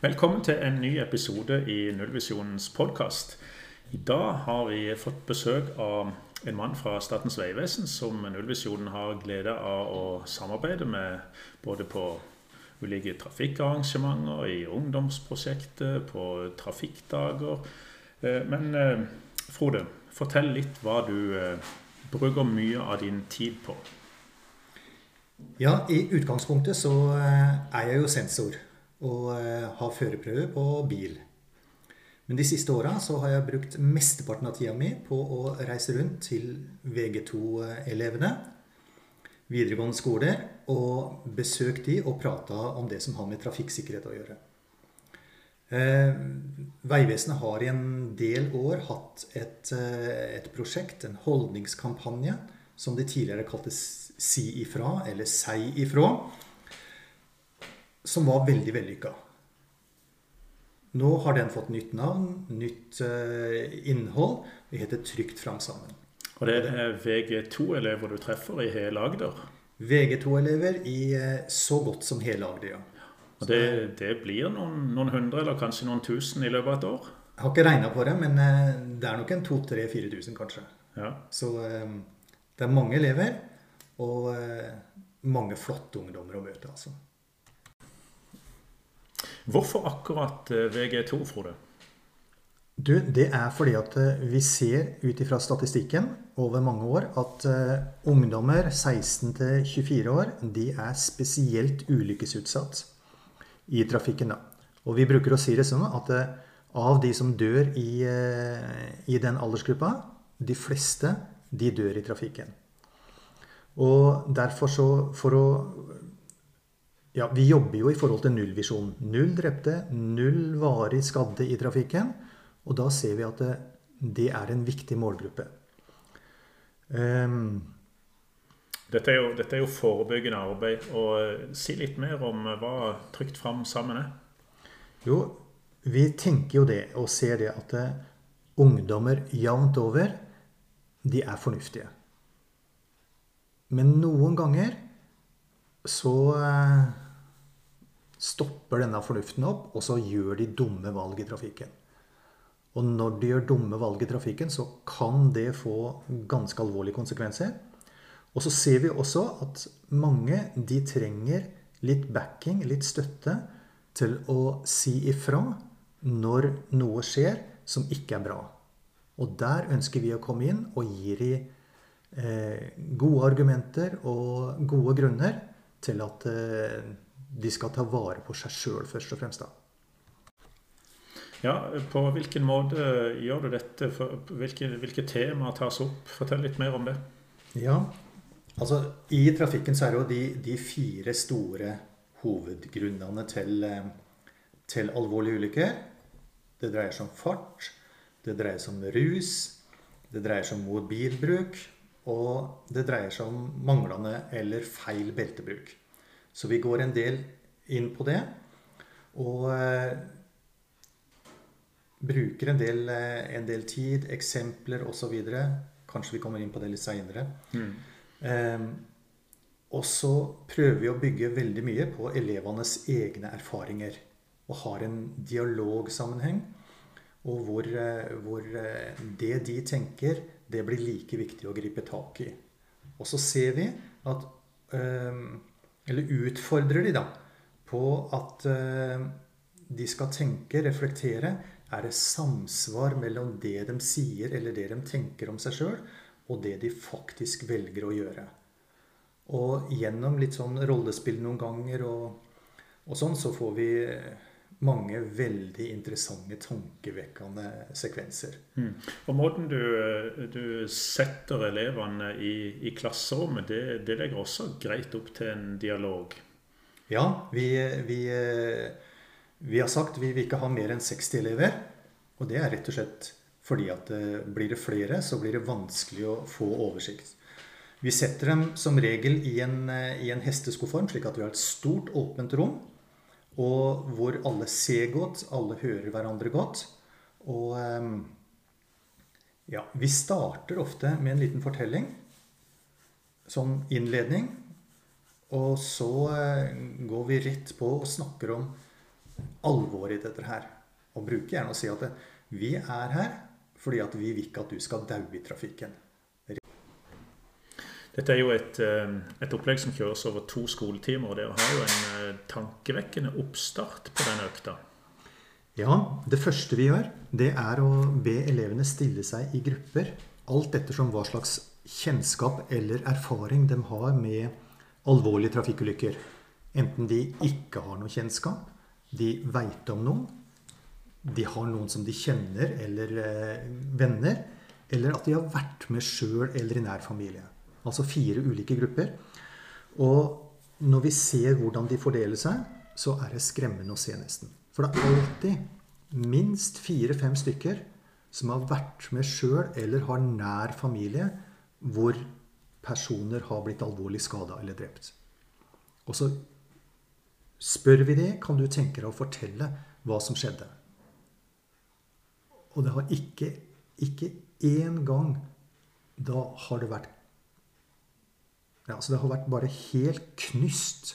Velkommen til en ny episode i Nullvisjonens podkast. I dag har vi fått besøk av en mann fra Statens vegvesen som Nullvisjonen har glede av å samarbeide med både på ulike trafikkarrangementer, i ungdomsprosjektet, på trafikkdager. Eh, men eh, Frode, fortell litt hva du eh, bruker mye av din tid på. Ja, i utgangspunktet så er jeg jo sensor og eh, ha førerprøve på bil. Men de siste åra har jeg brukt mesteparten av tida mi på å reise rundt til VG2-elevene, videregående skoler, og besøkt de og prata om det som har med trafikksikkerhet å gjøre. Eh, Vegvesenet har i en del år hatt et, eh, et, prosjekt, en holdningskampanje, som de tidligere kalte Si ifra, eller Sei ifra som var veldig vellykka. Nå har den fått nytt navn, nytt uh, innhold. Det heter Trygt fram sammen. Og det er VG2-elever du treffer i hele Agder? VG2-elever i uh, så godt som hele Agder, ja. Og det, det blir noen, noen, hundre eller kanskje noen tusen i løpet av et år? Jeg har ikke regna på det, men det er nok en 2000-4000 kanskje. Ja. Så det er mange elever og mange flotte ungdommer å møte, altså. Hvorfor akkurat eh, VG2, Frode? Du, det er fordi at eh, vi ser ut ifra statistikken over mange år at uh, ungdommer 16 24 år de er spesielt ulykkesutsatt i trafikken. Og vi bruker å si det sånn at av de som dør i, i den aldersgruppa, de fleste de dør i trafikken. Og derfor så, for å ja, Vi jobber jo i forhold til nullvisjon. Null drepte, null varig skadde i trafikken. Og da ser vi at det, det er en viktig målgruppe. Um, dette, er jo, dette, er jo, forebyggende arbeid. og uh, Si litt mer om uh, hva Trygt fram sammen er. Jo, vi tenker jo det og ser det at ungdommer jevnt over, de er fornuftige. Men noen ganger så stopper denne fornuften opp, og så gjør de dumme valg i trafikken. Og når de gjør dumme valg i trafikken, så kan det få ganske alvorlige konsekvenser. Og så ser vi også at mange de trenger litt backing, litt støtte, til å si ifra når noe skjer som ikke er bra. Og der ønsker vi å komme inn og gi dem eh, gode argumenter og gode grunner til at eh, de skal ta vare på seg sjøl, først og fremst. da. Ja, På hvilken måte gjør du dette? Hvilke, hvilke temaer tas opp? Fortell litt mer om det. Ja, altså I trafikken så er det jo de, de fire store hovedgrunnene til, til alvorlige ulykker. Det dreier seg om fart, det dreier seg om rus, det dreier seg om mobilbruk, og det dreier seg om manglende eller feil beltebruk. Så vi går en del inn på det. Og eh, bruker en del, eh, en del tid, eksempler osv. Kanskje vi kommer inn på det litt seinere. Mm. Eh, og så prøver vi å bygge veldig mye på elevenes egne erfaringer. Og har en dialogsammenheng. Og hvor, eh, hvor, det de tenker, det blir like viktig å gripe tak i. Og så ser vi at eh, eller utfordrer de da på at eh, de skal tenke, reflektere. Er det samsvar mellom det de sier eller det de tenker om seg sjøl, og det de faktisk velger å gjøre? Og gjennom litt sånn rollespill noen ganger og, og sånn, så får vi mange veldig interessante, tankevekkende sekvenser. Mm. Og Måten du, du, setter elevene i, i klasserommet, det, det, legger også greit opp til en dialog? Ja, vi, vi, vi har sagt vi vil ikke ha mer enn 60 elever. Og det er rett og slett fordi at eh, blir det flere, så blir det vanskelig å få oversikt. Vi setter dem som regel i en, eh, i en hesteskoform, slik at vi har et stort, åpent rom og hvor alle ser godt, alle hører hverandre godt. Og ehm, ja, vi starter ofte med en liten fortelling. som innledning. Og så eh, går vi rett på og snakker om alvoret i dette her. Og bruker gjerne å si at vi er her fordi at vi vil ikke at du skal daue i trafikken. Dette er jo et, eh, et, opplegg som kjøres over to skoletimer. og Dere har jo en eh, tankevekkende oppstart på den økta. Ja, det første vi gjør, det er å be elevene stille seg i grupper. Alt ettersom hva slags kjennskap eller erfaring de har med alvorlige trafikkulykker. Enten de ikke har noe kjennskap, de veit om noen, de har noen som de kjenner eller eh, venner, eller at de har vært med sjøl eller i nær familie. Altså fire ulike grupper. Og når vi ser hvordan de fordeler seg, så er det skremmende å se, nesten. For det er alltid minst fire-fem stykker som har vært med sjøl eller har nær familie hvor personer har blitt alvorlig skada eller drept. Og så spør vi det, kan du tenke deg å fortelle hva som skjedde. Og det har ikke ikke én gang da har det vært ja, så Det har vært bare helt knyst.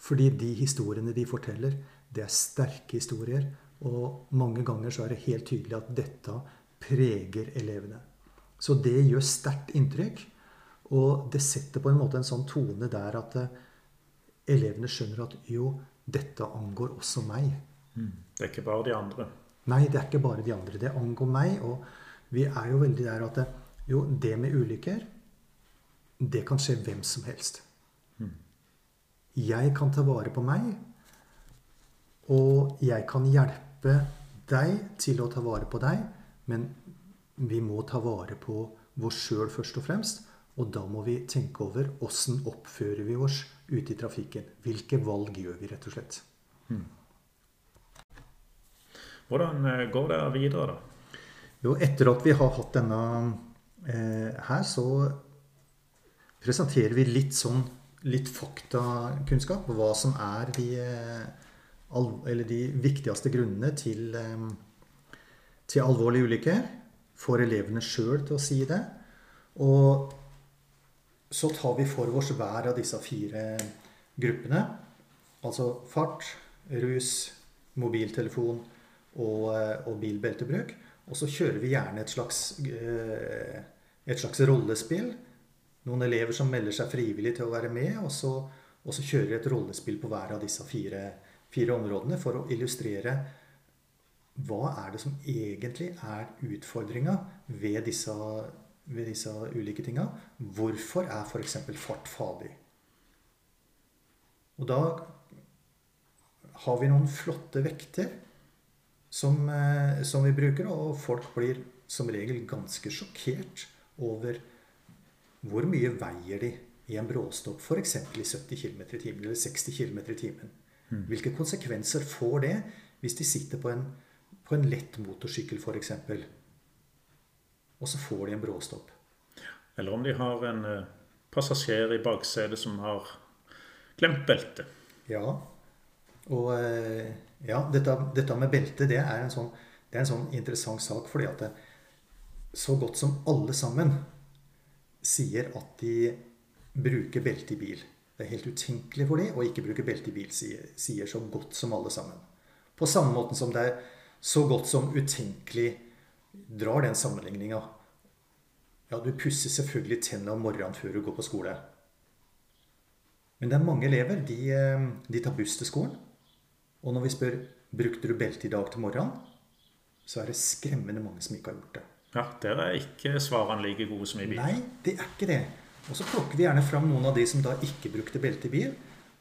Fordi de historiene de forteller, det er sterke historier. Og mange ganger så er det helt tydelig at dette preger elevene. Så det gjør sterkt inntrykk. Og det setter på en måte en sånn tone der at eh, elevene skjønner at jo, dette angår også meg. Mm. Det er ikke bare de andre. Nei, det er ikke bare de andre. Det angår meg. Og vi er jo veldig der at jo, det med ulykker, det kan skje hvem som helst. Mm. Jeg kan ta vare på meg, og jeg kan hjelpe deg til å ta vare på deg, men vi må ta vare på oss sjøl først og fremst. Og da må vi tenke over åssen oppfører vi oss ute i trafikken. Hvilke valg gjør vi, rett og slett. Hmm. Hvordan eh, går det videre, da? Jo, etter at vi har hatt denne eh, her, så presenterer vi litt sånn litt faktakunnskap. Hva som er de, eh, de viktigste grunnene til, eh, til alvorlige ulykker. Får elevene sjøl til å si det. Og så tar vi for oss hver av disse fire gruppene. Altså fart, rus, mobiltelefon og, eh, og bilbeltebruk. Og så kjører vi gjerne et slags, et slags rollespill. Noen elever som melder seg frivillig til å være med. Og så, og så kjører et rollespill på hver av disse fire, fire områdene for å illustrere hva er det som egentlig er utfordringa ved disse, ved disse ulike tinga. Hvorfor er f.eks. fart farlig? Og da har vi noen flotte vekter som, eh, som, vi bruker. Og folk blir som regel ganske sjokkert over hvor mye veier de i en bråstopp, f.eks. i 70 km i timen eller 60 km i timen. Mm. Hvilke konsekvenser får det hvis de sitter på en, på en lett motorsykkel f.eks., og så får de en bråstopp? Eller om de har en uh, passasjer i baksetet som har glemt beltet. Ja. Og uh, ja, dette, dette, med belte det er, sånn, det er, en sånn, interessant sak. fordi at det, så godt som alle sammen sier at de bruker belte i bil. Det er helt utenkelig for dem å ikke bruke belte i bil, sier, sier så godt som alle sammen. På samme måte som det er så godt som utenkelig drar den sammenligninga. Ja, du pusser selvfølgelig tennene om morgenen før du går på skole. Men det er mange elever. De, eh, de tar buss til skolen. Og når vi spør brukte du belte i dag til morgenen, så er det skremmende mange som ikke har gjort det. Ja, Der er ikke svarene like gode som i bil. Nei, det er ikke det. Og så plukker vi gjerne fram noen av de som da ikke brukte belte i bil.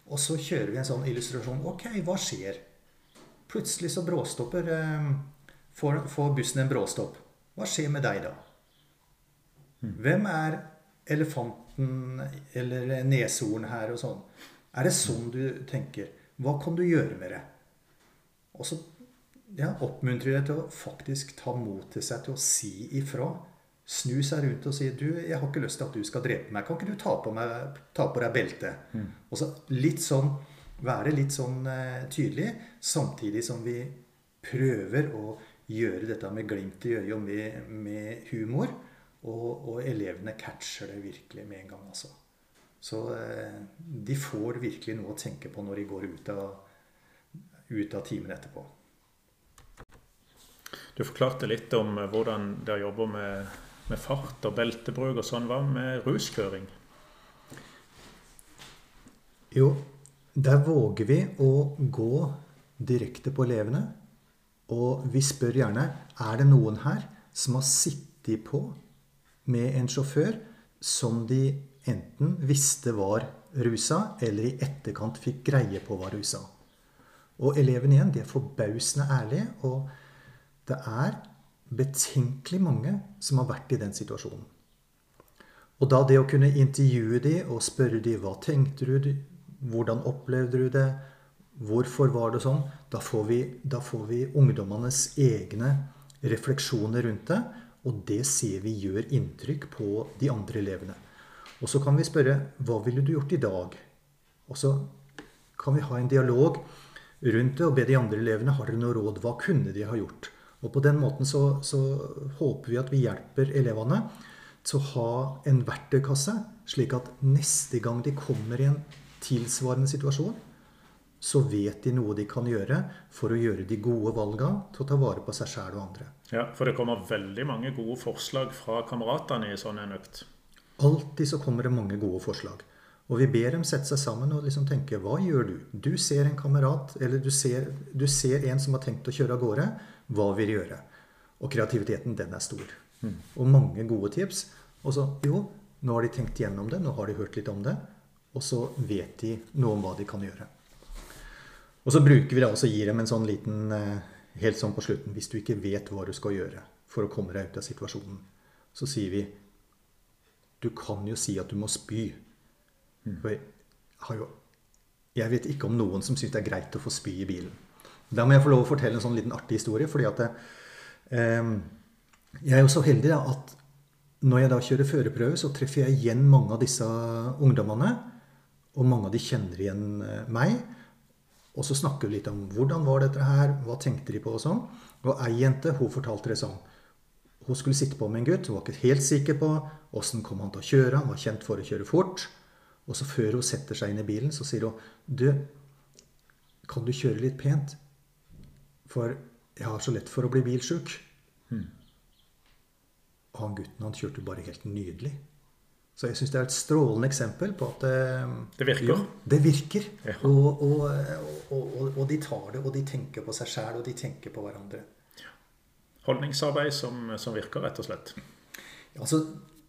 Og så kjører vi en sånn illustrasjon. Ok, hva skjer? Plutselig så bråstopper eh, får, får, bussen en bråstopp. Hva skjer med deg da? Mm. Hvem er elefanten eller neshorn her og sånn? Er det sånn du tenker? Hva kan du gjøre med det? Og så ja, oppmuntrer deg til å faktisk ta mot til seg til å si ifra. Snu seg rundt og si du, 'Jeg har ikke lyst til at du skal drepe meg. Kan ikke du ta på, meg, ta på deg beltet?' Mm. Og så litt sånn, være litt sånn eh, tydelig, samtidig som vi prøver å gjøre dette med glimt i øyet og med, med humor. Og, og, elevene catcher det virkelig med en gang, altså. Så eh, de får virkelig noe å tenke på når de går ut av ut av timen etterpå. Du forklarte litt om hvordan dere jobber med, med fart og beltebruk og sånn. Hva med ruskjøring? Jo, der våger vi å gå direkte på elevene. Og vi spør gjerne er det noen her som har sittet på med en sjåfør som de enten visste var rusa, eller i etterkant fikk greie på var rusa. Og elevene igjen, de er forbausende ærlige. Og det er betenkelig mange som har vært i den situasjonen. Og da det å kunne intervjue de og spørre de hva tenkte du, hvordan opplevde du det, hvorfor var det sånn, da får vi, da får vi ungdommenes egne refleksjoner rundt det. Og det ser vi gjør inntrykk på de andre elevene. Og så kan vi spørre hva ville du gjort i dag? Og så kan vi ha en dialog rundt det og be de andre elevene har dere noe råd. Hva kunne de ha gjort? Og på den måten så, så håper vi at vi hjelper elevene til å ha en verktøykasse, slik at neste gang de kommer i en tilsvarende situasjon, så vet de noe de kan gjøre for å gjøre de gode valgene til å ta vare på seg sjæl og andre. Ja, For det kommer veldig mange gode forslag fra kameratene i sånn en økt? Alltid så kommer det mange gode forslag. Og vi ber dem sette seg sammen og liksom tenke hva gjør du? Du ser en kamerat, eller du ser, du ser en som har tenkt å kjøre av gårde. Hva vil de gjøre? Og kreativiteten, den er stor. Mm. Og mange gode tips. Og så jo, nå har de tenkt gjennom det, nå har de hørt litt om det. Og så vet de noe om hva de kan gjøre. Og så bruker vi det også, gir dem en sånn liten eh, Helt sånn på slutten Hvis du ikke vet hva du skal gjøre for å komme deg ut av situasjonen, så sier vi Du kan jo si at du må spy. Mm. For jeg, jo, jeg vet ikke om noen som syns det er greit å få spy i bilen. Da må jeg få lov å fortelle en sånn liten artig historie. fordi at eh, jeg er jo så heldig da, at når jeg da kjører førerprøve, så treffer jeg igjen mange av disse ungdommene. Og mange av de kjenner igjen eh, meg. Og så snakker vi litt om hvordan var dette her, hva tenkte de på og sånn. Og ei jente hun fortalte det sånn. Hun skulle sitte på med en gutt. Hun var ikke helt sikker på åssen kom han til å kjøre. Han var kjent for å kjøre fort. Og så før hun setter seg inn i bilen, så sier hun Du, kan du kjøre litt pent? For jeg har så lett for å bli bilsjuk. Mm. Og han gutten han kjørte bare helt nydelig. Så jeg syns det er et strålende eksempel på at eh, Det virker. Jo, det virker. Ja. Og, og, og, og, de tar det, og de tenker på seg sjæl, og de tenker på hverandre. Holdningsarbeid som, som, virker, rett og slett? Altså,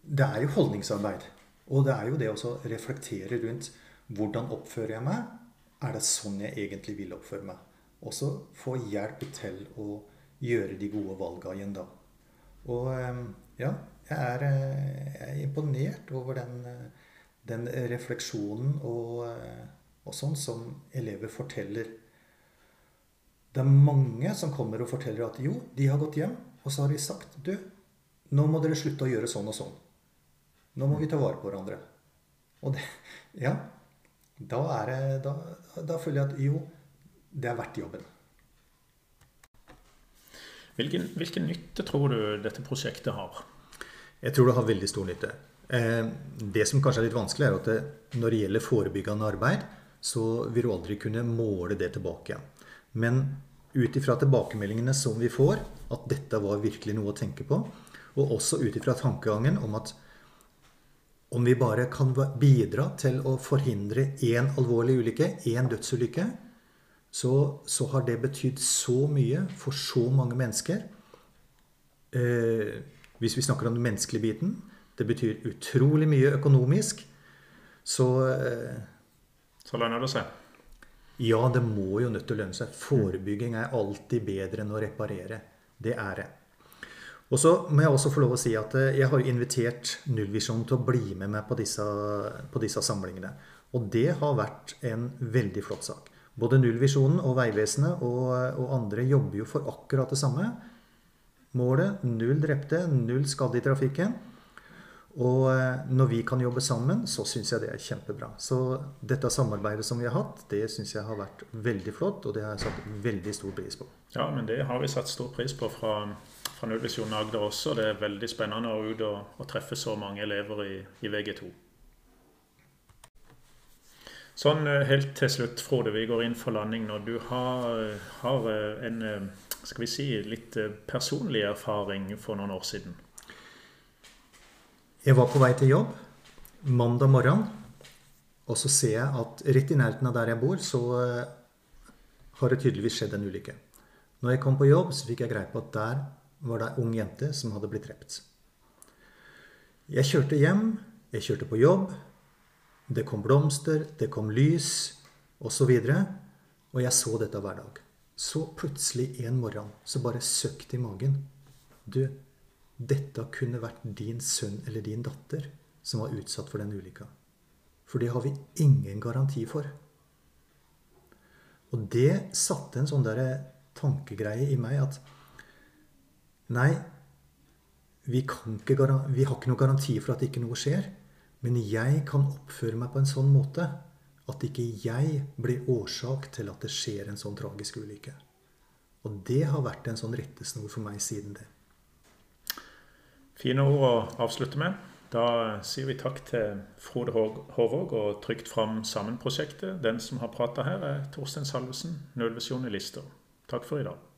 det er jo holdningsarbeid. Og det er jo det å reflektere rundt hvordan oppfører jeg meg? Er det sånn jeg egentlig vil oppføre meg? Og så få hjelp til å gjøre de gode valgene igjen da. Og eh, ja, jeg er, eh, jeg er imponert over den, eh, den refleksjonen og, og, sånn som elever forteller. Det er mange som kommer og forteller at jo, de har gått hjem, og så har de sagt du, nå må dere slutte å gjøre sånn og sånn. Nå må vi ta vare på hverandre. Og det, ja, da, er da, da føler jeg at jo, det er verdt jobben. Hvilken, hvilken nytte tror du dette prosjektet har? Jeg tror det har veldig stor nytte. Eh, det som kanskje er litt vanskelig, er at det, når det gjelder forebyggende arbeid, så vil du aldri kunne måle det tilbake igjen. Men ut ifra tilbakemeldingene som vi får, at dette var virkelig noe å tenke på, og også ut ifra tankegangen om at om vi bare kan bidra til å forhindre én alvorlig ulykke, én dødsulykke, så, så, har det betydd så mye for så mange mennesker. Eh, hvis vi snakker om den menneskelige biten. Det betyr utrolig mye økonomisk. Så eh, Så lønner det seg? Ja, det må jo nødt til å lønne seg. Forebygging er alltid bedre enn å reparere. Det er det. Og så må jeg også få lov å si at eh, jeg har invitert Nullvisjonen til å bli med meg på disse, på disse samlingene. Og det har vært en veldig flott sak. Både Nullvisjonen og Vegvesenet og, og andre jobber jo for akkurat det samme. Målet null drepte, null skadde i trafikken. Og eh, når vi kan jobbe sammen, så syns jeg det er kjempebra. Så dette samarbeidet som vi har hatt, det syns jeg har vært veldig flott, og det har jeg satt veldig stor pris på. Ja, men det har vi satt stor pris på fra, fra Nullvisjonen Agder også. Det er veldig spennende å ut og, og treffe så mange elever i, i VG2. Sånn helt til slutt, Frode, vi går inn for landing nå. Du har, har en skal vi si, litt personlig erfaring for noen år siden. Jeg var på vei til jobb mandag morgen, og så ser jeg at rett i nærheten av der jeg bor, så har det tydeligvis skjedd en ulykke. Når jeg kom på jobb, så fikk jeg greie på at der var det ei ung jente som hadde blitt drept. Jeg kjørte hjem, jeg kjørte på jobb. Det kom blomster, det kom lys osv. Og, så og jeg så dette hver dag. Så plutselig en morgen så bare søkte i magen. Du, dette kunne vært din sønn eller din datter som var utsatt for den ulykka. For det har vi ingen garanti for. Og det satte en sånn der tankegreie i meg at Nei, vi, ikke, vi har ikke noen garanti for at ikke noe skjer. Men jeg kan oppføre meg på en sånn måte at ikke jeg blir årsak til at det skjer en sånn tragisk ulykke. Og det har vært en sånn rettesnor for meg siden det. Fine ord å avslutte med. Da sier vi takk til Frode Hårvåg og Trygt fram sammen-prosjektet. Den som har prata her, er Torstein Salvesen, Nullvisjon i Lister. Takk for i dag.